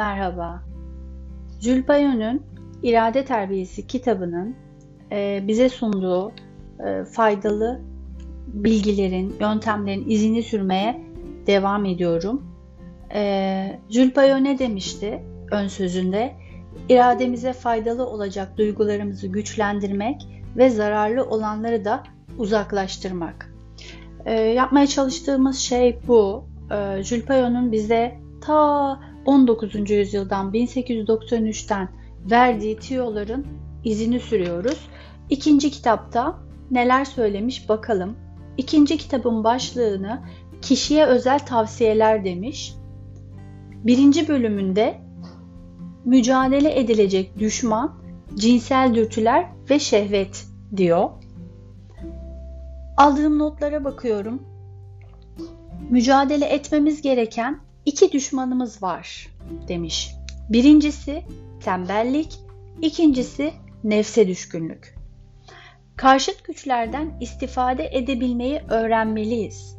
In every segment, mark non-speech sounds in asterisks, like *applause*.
Merhaba. Bayon'un İrade Terbiyesi kitabının e, bize sunduğu e, faydalı bilgilerin, yöntemlerin izini sürmeye devam ediyorum. E, Bayon ne demişti ön sözünde? İrademize faydalı olacak duygularımızı güçlendirmek ve zararlı olanları da uzaklaştırmak. Yapmaya çalıştığımız şey bu. Bayon'un bize ta 19. yüzyıldan 1893'ten verdiği tiyoların izini sürüyoruz. İkinci kitapta neler söylemiş bakalım. İkinci kitabın başlığını kişiye özel tavsiyeler demiş. Birinci bölümünde mücadele edilecek düşman, cinsel dürtüler ve şehvet diyor. Aldığım notlara bakıyorum. Mücadele etmemiz gereken iki düşmanımız var demiş. Birincisi tembellik, ikincisi nefse düşkünlük. Karşıt güçlerden istifade edebilmeyi öğrenmeliyiz.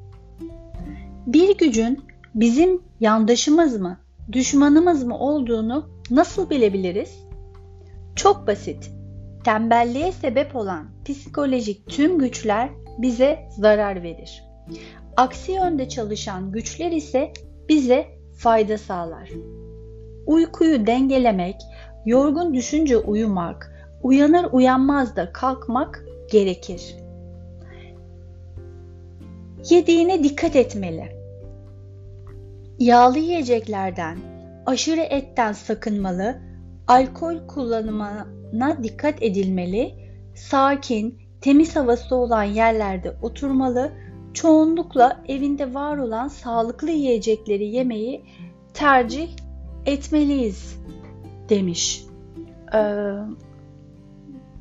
Bir gücün bizim yandaşımız mı, düşmanımız mı olduğunu nasıl bilebiliriz? Çok basit. Tembelliğe sebep olan psikolojik tüm güçler bize zarar verir. Aksi yönde çalışan güçler ise bize fayda sağlar. Uykuyu dengelemek, yorgun düşünce uyumak, uyanır uyanmaz da kalkmak gerekir. Yediğine dikkat etmeli. Yağlı yiyeceklerden, aşırı etten sakınmalı, alkol kullanımına dikkat edilmeli, sakin, temiz havası olan yerlerde oturmalı, çoğunlukla evinde var olan sağlıklı yiyecekleri yemeyi tercih etmeliyiz demiş. Ee,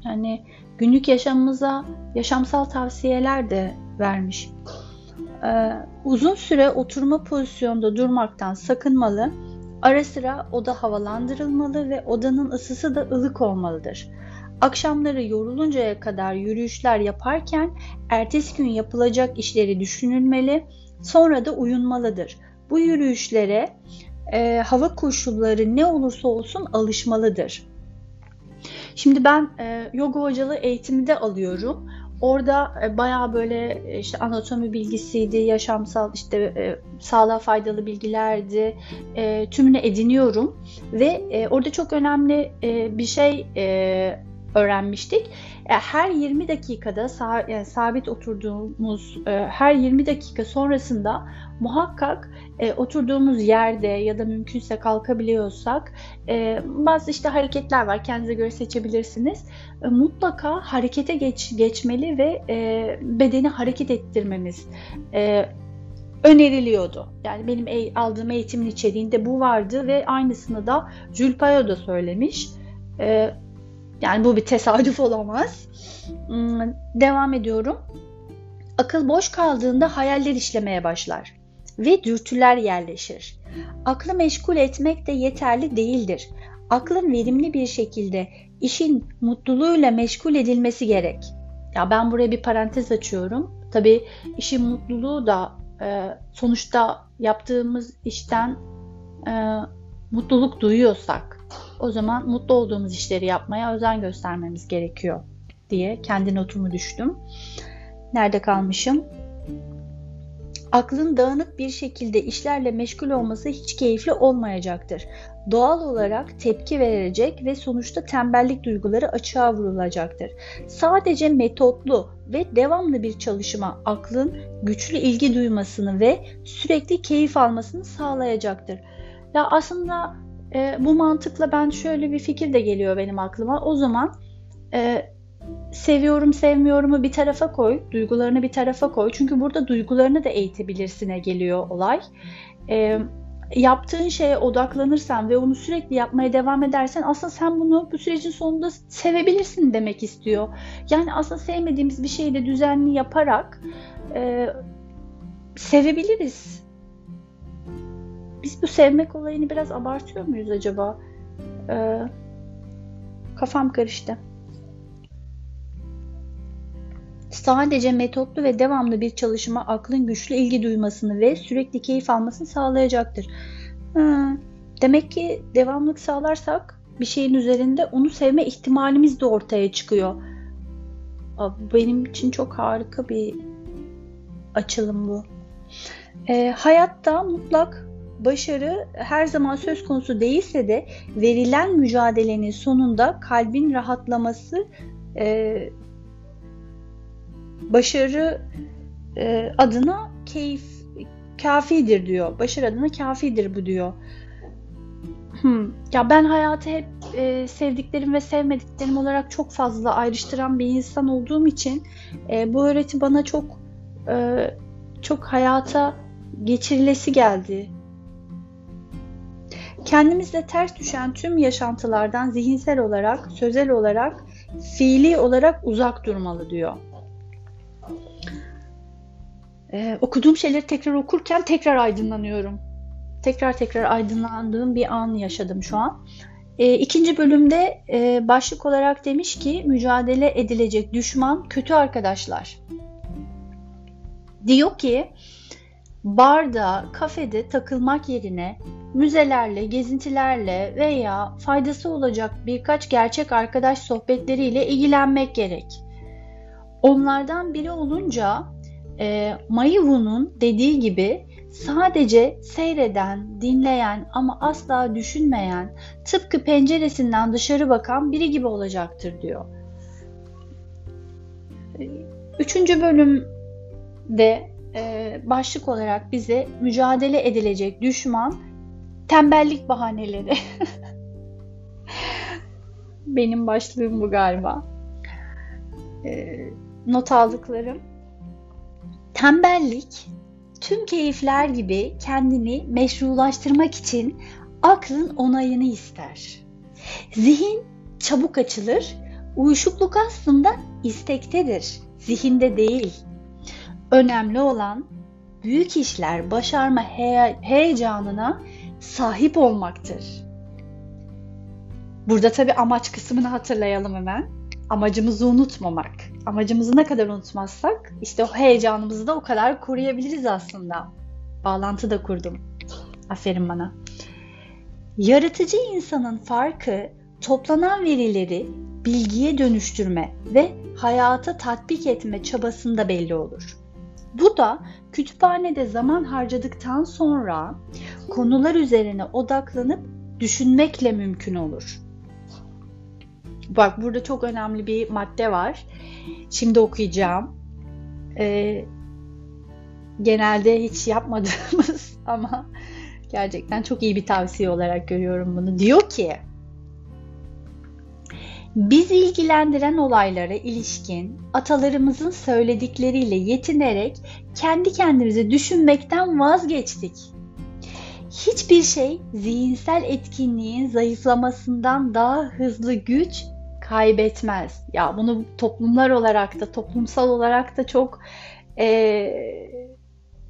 yani günlük yaşamımıza yaşamsal tavsiyeler de vermiş. Ee, uzun süre oturma pozisyonda durmaktan sakınmalı. Ara sıra oda havalandırılmalı ve odanın ısısı da ılık olmalıdır. Akşamları yoruluncaya kadar yürüyüşler yaparken ertesi gün yapılacak işleri düşünülmeli, sonra da uyunmalıdır. Bu yürüyüşlere e, hava koşulları ne olursa olsun alışmalıdır. Şimdi ben e, yoga hocalığı eğitimi de alıyorum. Orada e, bayağı böyle e, işte anatomi bilgisiydi, yaşamsal işte e, sağlığa faydalı bilgilerdi. E, tümünü ediniyorum ve e, orada çok önemli e, bir şey e, öğrenmiştik. E, her 20 dakikada yani sabit oturduğumuz e, her 20 dakika sonrasında muhakkak e, oturduğumuz yerde ya da mümkünse kalkabiliyorsak bazı işte hareketler var kendinize göre seçebilirsiniz. Mutlaka harekete geç, geçmeli ve bedeni hareket ettirmemiz öneriliyordu. Yani benim aldığım eğitimin içeriğinde bu vardı ve aynısını da Jules da söylemiş. Yani bu bir tesadüf olamaz. Hmm, devam ediyorum. Akıl boş kaldığında hayaller işlemeye başlar ve dürtüler yerleşir. Aklı meşgul etmek de yeterli değildir. Aklın verimli bir şekilde işin mutluluğuyla meşgul edilmesi gerek. Ya ben buraya bir parantez açıyorum. Tabii işin mutluluğu da e, sonuçta yaptığımız işten e, mutluluk duyuyorsak o zaman mutlu olduğumuz işleri yapmaya özen göstermemiz gerekiyor diye kendi notumu düştüm. Nerede kalmışım? Aklın dağınık bir şekilde işlerle meşgul olması hiç keyifli olmayacaktır. Doğal olarak tepki verecek ve sonuçta tembellik duyguları açığa vurulacaktır. Sadece metotlu ve devamlı bir çalışma aklın güçlü ilgi duymasını ve sürekli keyif almasını sağlayacaktır. Ya aslında e, bu mantıkla ben şöyle bir fikir de geliyor benim aklıma. O zaman e, seviyorum sevmiyorumu bir tarafa koy, duygularını bir tarafa koy. Çünkü burada duygularını da eğitebilirsine geliyor olay. E, yaptığın şeye odaklanırsan ve onu sürekli yapmaya devam edersen aslında sen bunu bu sürecin sonunda sevebilirsin demek istiyor. Yani aslında sevmediğimiz bir şeyi de düzenli yaparak e, sevebiliriz biz bu sevmek olayını biraz abartıyor muyuz acaba? Ee, kafam karıştı. Sadece metotlu ve devamlı bir çalışma aklın güçlü ilgi duymasını ve sürekli keyif almasını sağlayacaktır. Ha, Demek ki devamlık sağlarsak bir şeyin üzerinde onu sevme ihtimalimiz de ortaya çıkıyor. Benim için çok harika bir açılım bu. E, hayatta mutlak başarı her zaman söz konusu değilse de verilen mücadelenin sonunda kalbin rahatlaması e, başarı e, adına keyif kafidir diyor. Başarı adına kafidir bu diyor. Hmm. Ya ben hayatı hep e, sevdiklerim ve sevmediklerim olarak çok fazla ayrıştıran bir insan olduğum için e, bu öğreti bana çok e, çok hayata geçirilesi geldi. Kendimizle ters düşen tüm yaşantılardan zihinsel olarak, sözel olarak, fiili olarak uzak durmalı diyor. Ee, okuduğum şeyleri tekrar okurken tekrar aydınlanıyorum. Tekrar tekrar aydınlandığım bir an yaşadım şu an. E, ikinci bölümde e, başlık olarak demiş ki mücadele edilecek düşman kötü arkadaşlar. Diyor ki barda, kafede takılmak yerine müzelerle, gezintilerle veya faydası olacak birkaç gerçek arkadaş sohbetleriyle ilgilenmek gerek. Onlardan biri olunca e, Mayvu'nun dediği gibi sadece seyreden, dinleyen ama asla düşünmeyen, tıpkı penceresinden dışarı bakan biri gibi olacaktır diyor. Üçüncü bölümde e, başlık olarak bize mücadele edilecek düşman tembellik bahaneleri. *laughs* Benim başlığım bu galiba. E, not aldıklarım. Tembellik tüm keyifler gibi kendini meşrulaştırmak için aklın onayını ister. Zihin çabuk açılır, uyuşukluk aslında istektedir, zihinde değil. Önemli olan büyük işler başarma he- heyecanına sahip olmaktır. Burada tabi amaç kısmını hatırlayalım hemen. Amacımızı unutmamak. Amacımızı ne kadar unutmazsak işte o heyecanımızı da o kadar koruyabiliriz aslında. Bağlantı da kurdum. Aferin bana. Yaratıcı insanın farkı toplanan verileri bilgiye dönüştürme ve hayata tatbik etme çabasında belli olur. Bu da kütüphanede zaman harcadıktan sonra konular üzerine odaklanıp düşünmekle mümkün olur. Bak burada çok önemli bir madde var. Şimdi okuyacağım. Ee, genelde hiç yapmadığımız *laughs* ama gerçekten çok iyi bir tavsiye olarak görüyorum bunu. Diyor ki biz ilgilendiren olaylara ilişkin atalarımızın söyledikleriyle yetinerek kendi kendimizi düşünmekten vazgeçtik. Hiçbir şey zihinsel etkinliğin zayıflamasından daha hızlı güç kaybetmez. Ya bunu toplumlar olarak da toplumsal olarak da çok e,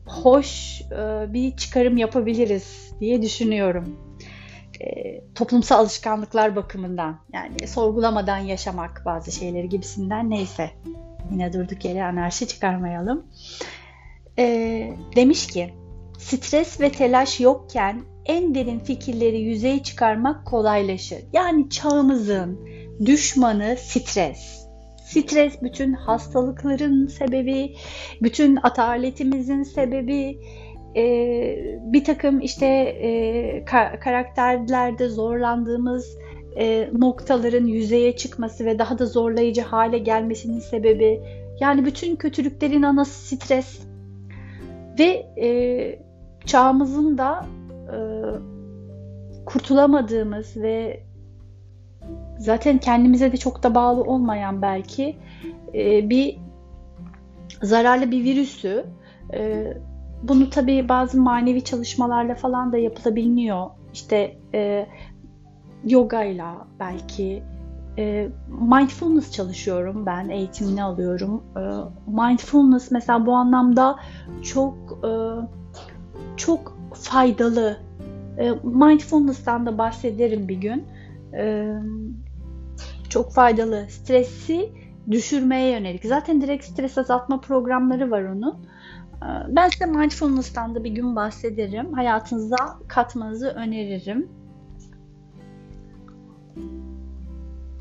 hoş e, bir çıkarım yapabiliriz diye düşünüyorum. E, toplumsal alışkanlıklar bakımından yani sorgulamadan yaşamak bazı şeyleri gibisinden neyse yine durduk yere anarşi çıkarmayalım. E, demiş ki stres ve telaş yokken en derin fikirleri yüzeye çıkarmak kolaylaşır. Yani çağımızın düşmanı stres. Stres bütün hastalıkların sebebi, bütün ataletimizin sebebi, e, bir takım işte e, karakterlerde zorlandığımız e, noktaların yüzeye çıkması ve daha da zorlayıcı hale gelmesinin sebebi yani bütün kötülüklerin anası stres ve e, çağımızın da e, kurtulamadığımız ve zaten kendimize de çok da bağlı olmayan belki e, bir zararlı bir virüsü e, bunu tabii bazı manevi çalışmalarla falan da yapılabiliyor. İşte e, yogayla belki e, mindfulness çalışıyorum ben eğitimini alıyorum. E, mindfulness mesela bu anlamda çok e, çok faydalı. E, mindfulness'tan da bahsederim bir gün. E, çok faydalı. Stresi düşürmeye yönelik. Zaten direkt stres azaltma programları var onun. Ee, ben size mindfulness'tan da bir gün bahsederim. Hayatınıza katmanızı öneririm.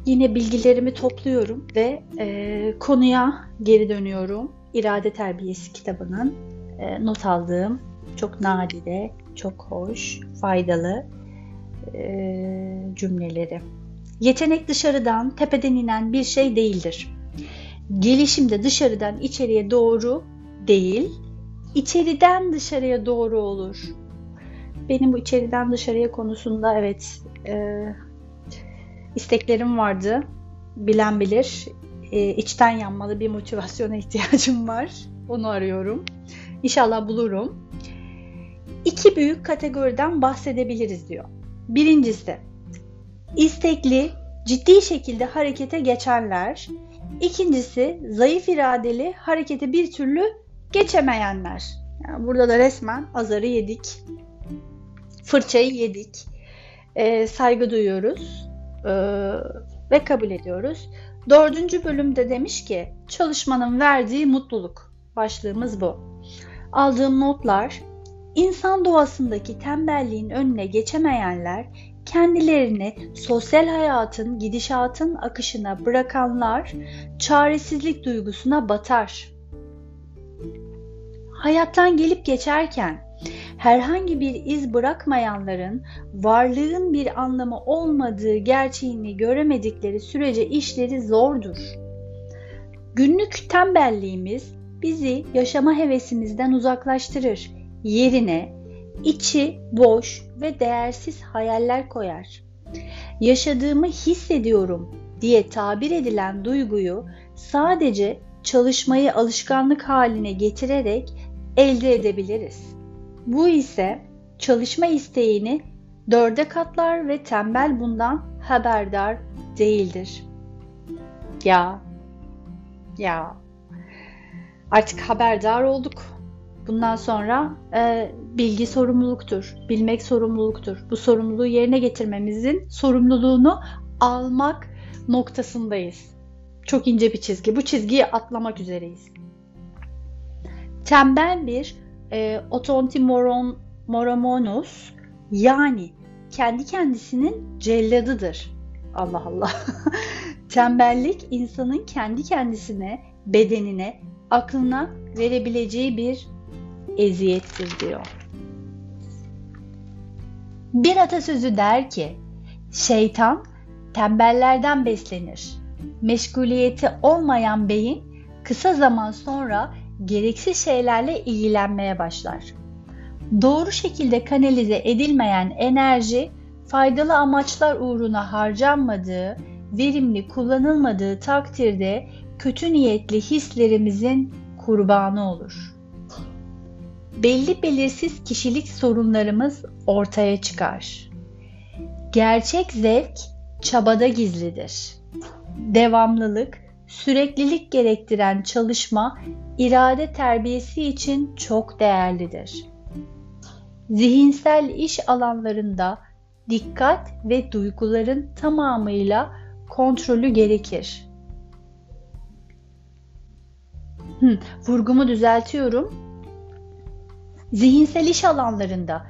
Yine bilgilerimi topluyorum ve e, konuya geri dönüyorum. İrade Terbiyesi kitabının e, not aldığım çok nadide, çok hoş, faydalı e, cümleleri. Yetenek dışarıdan, tepeden inen bir şey değildir. Gelişim de dışarıdan içeriye doğru değil, içeriden dışarıya doğru olur. Benim bu içeriden dışarıya konusunda evet e, isteklerim vardı. Bilen bilir. E, içten yanmalı bir motivasyona *laughs* ihtiyacım var. Onu arıyorum. İnşallah bulurum. İki büyük kategoriden bahsedebiliriz diyor. Birincisi istekli, ciddi şekilde harekete geçenler. İkincisi zayıf iradeli, harekete bir türlü geçemeyenler. Yani burada da resmen azarı yedik. Fırçayı yedik. E, saygı duyuyoruz e, ve kabul ediyoruz. Dördüncü bölümde demiş ki çalışmanın verdiği mutluluk. Başlığımız bu. Aldığım notlar insan doğasındaki tembelliğin önüne geçemeyenler kendilerini sosyal hayatın gidişatın akışına bırakanlar çaresizlik duygusuna batar. Hayattan gelip geçerken herhangi bir iz bırakmayanların varlığın bir anlamı olmadığı gerçeğini göremedikleri sürece işleri zordur. Günlük tembelliğimiz bizi yaşama hevesimizden uzaklaştırır. Yerine içi boş ve değersiz hayaller koyar. Yaşadığımı hissediyorum diye tabir edilen duyguyu sadece çalışmayı alışkanlık haline getirerek elde edebiliriz. Bu ise çalışma isteğini dörde katlar ve tembel bundan haberdar değildir. Ya, ya, artık haberdar olduk. Bundan sonra e, bilgi sorumluluktur, bilmek sorumluluktur. Bu sorumluluğu yerine getirmemizin sorumluluğunu almak noktasındayız. Çok ince bir çizgi. Bu çizgiyi atlamak üzereyiz. Tembel bir e, otontimoron moromonos yani kendi kendisinin celladıdır. Allah Allah. *laughs* Tembellik insanın kendi kendisine, bedenine, aklına verebileceği bir eziyettir diyor. Bir atasözü der ki, şeytan tembellerden beslenir. Meşguliyeti olmayan beyin kısa zaman sonra gereksiz şeylerle ilgilenmeye başlar. Doğru şekilde kanalize edilmeyen enerji faydalı amaçlar uğruna harcanmadığı, verimli kullanılmadığı takdirde kötü niyetli hislerimizin kurbanı olur. Belli belirsiz kişilik sorunlarımız ortaya çıkar. Gerçek zevk çabada gizlidir. Devamlılık, süreklilik gerektiren çalışma irade terbiyesi için çok değerlidir. Zihinsel iş alanlarında dikkat ve duyguların tamamıyla kontrolü gerekir. Hı, vurgumu düzeltiyorum. Zihinsel iş alanlarında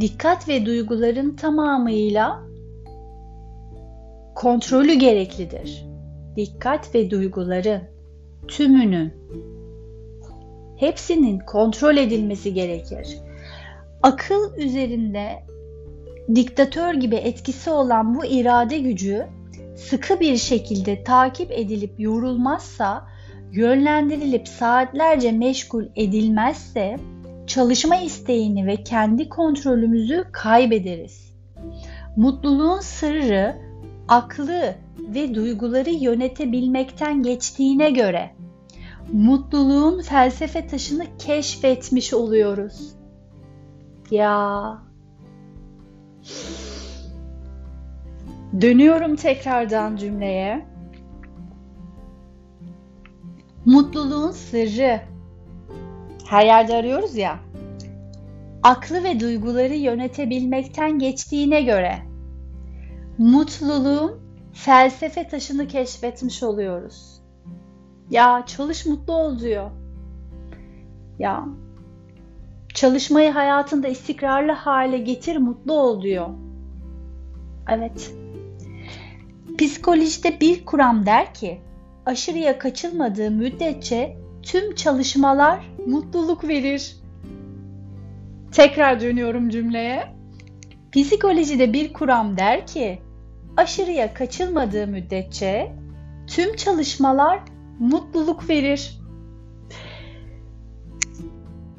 dikkat ve duyguların tamamıyla kontrolü gereklidir. Dikkat ve duyguların tümünün hepsinin kontrol edilmesi gerekir. Akıl üzerinde diktatör gibi etkisi olan bu irade gücü sıkı bir şekilde takip edilip yorulmazsa, yönlendirilip saatlerce meşgul edilmezse çalışma isteğini ve kendi kontrolümüzü kaybederiz. Mutluluğun sırrı aklı ve duyguları yönetebilmekten geçtiğine göre mutluluğun felsefe taşını keşfetmiş oluyoruz. Ya. Dönüyorum tekrardan cümleye. Mutluluğun sırrı. Her yerde arıyoruz ya. Aklı ve duyguları yönetebilmekten geçtiğine göre mutluluğun felsefe taşını keşfetmiş oluyoruz. Ya çalış mutlu ol diyor. Ya çalışmayı hayatında istikrarlı hale getir mutlu ol diyor. Evet. Psikolojide bir kuram der ki, aşırıya kaçılmadığı müddetçe tüm çalışmalar mutluluk verir. Tekrar dönüyorum cümleye. Psikolojide bir kuram der ki, aşırıya kaçılmadığı müddetçe tüm çalışmalar mutluluk verir.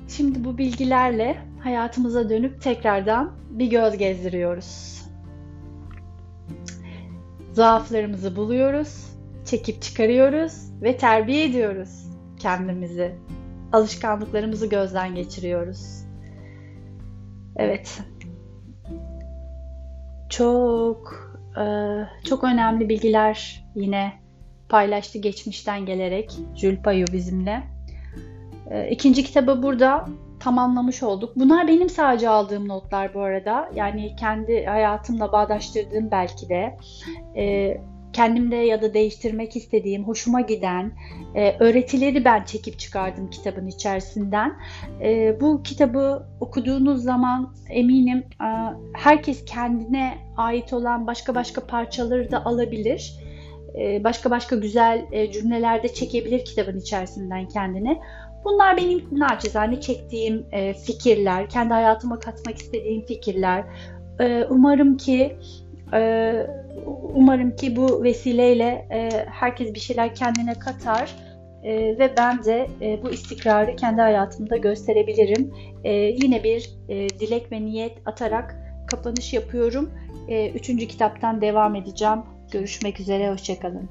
Şimdi bu bilgilerle hayatımıza dönüp tekrardan bir göz gezdiriyoruz. Zaaflarımızı buluyoruz, çekip çıkarıyoruz ve terbiye ediyoruz kendimizi. Alışkanlıklarımızı gözden geçiriyoruz. Evet. Çok çok önemli bilgiler yine paylaştı geçmişten gelerek Jules Payot bizimle. İkinci kitabı burada tamamlamış olduk. Bunlar benim sadece aldığım notlar bu arada. Yani kendi hayatımla bağdaştırdığım belki de e, kendimde ya da değiştirmek istediğim, hoşuma giden e, öğretileri ben çekip çıkardım kitabın içerisinden. E, bu kitabı okuduğunuz zaman eminim e, herkes kendine ait olan başka başka parçaları da alabilir. E, başka başka güzel e, cümleler de çekebilir kitabın içerisinden kendine. Bunlar benim naçizane çektiğim e, fikirler, kendi hayatıma katmak istediğim fikirler. E, umarım ki umarım ki bu vesileyle e, herkes bir şeyler kendine katar e, ve ben de e, bu istikrarı kendi hayatımda gösterebilirim. Yine bir dilek ve niyet atarak kapanış yapıyorum. Üçüncü kitaptan devam edeceğim. Görüşmek üzere, hoşçakalın.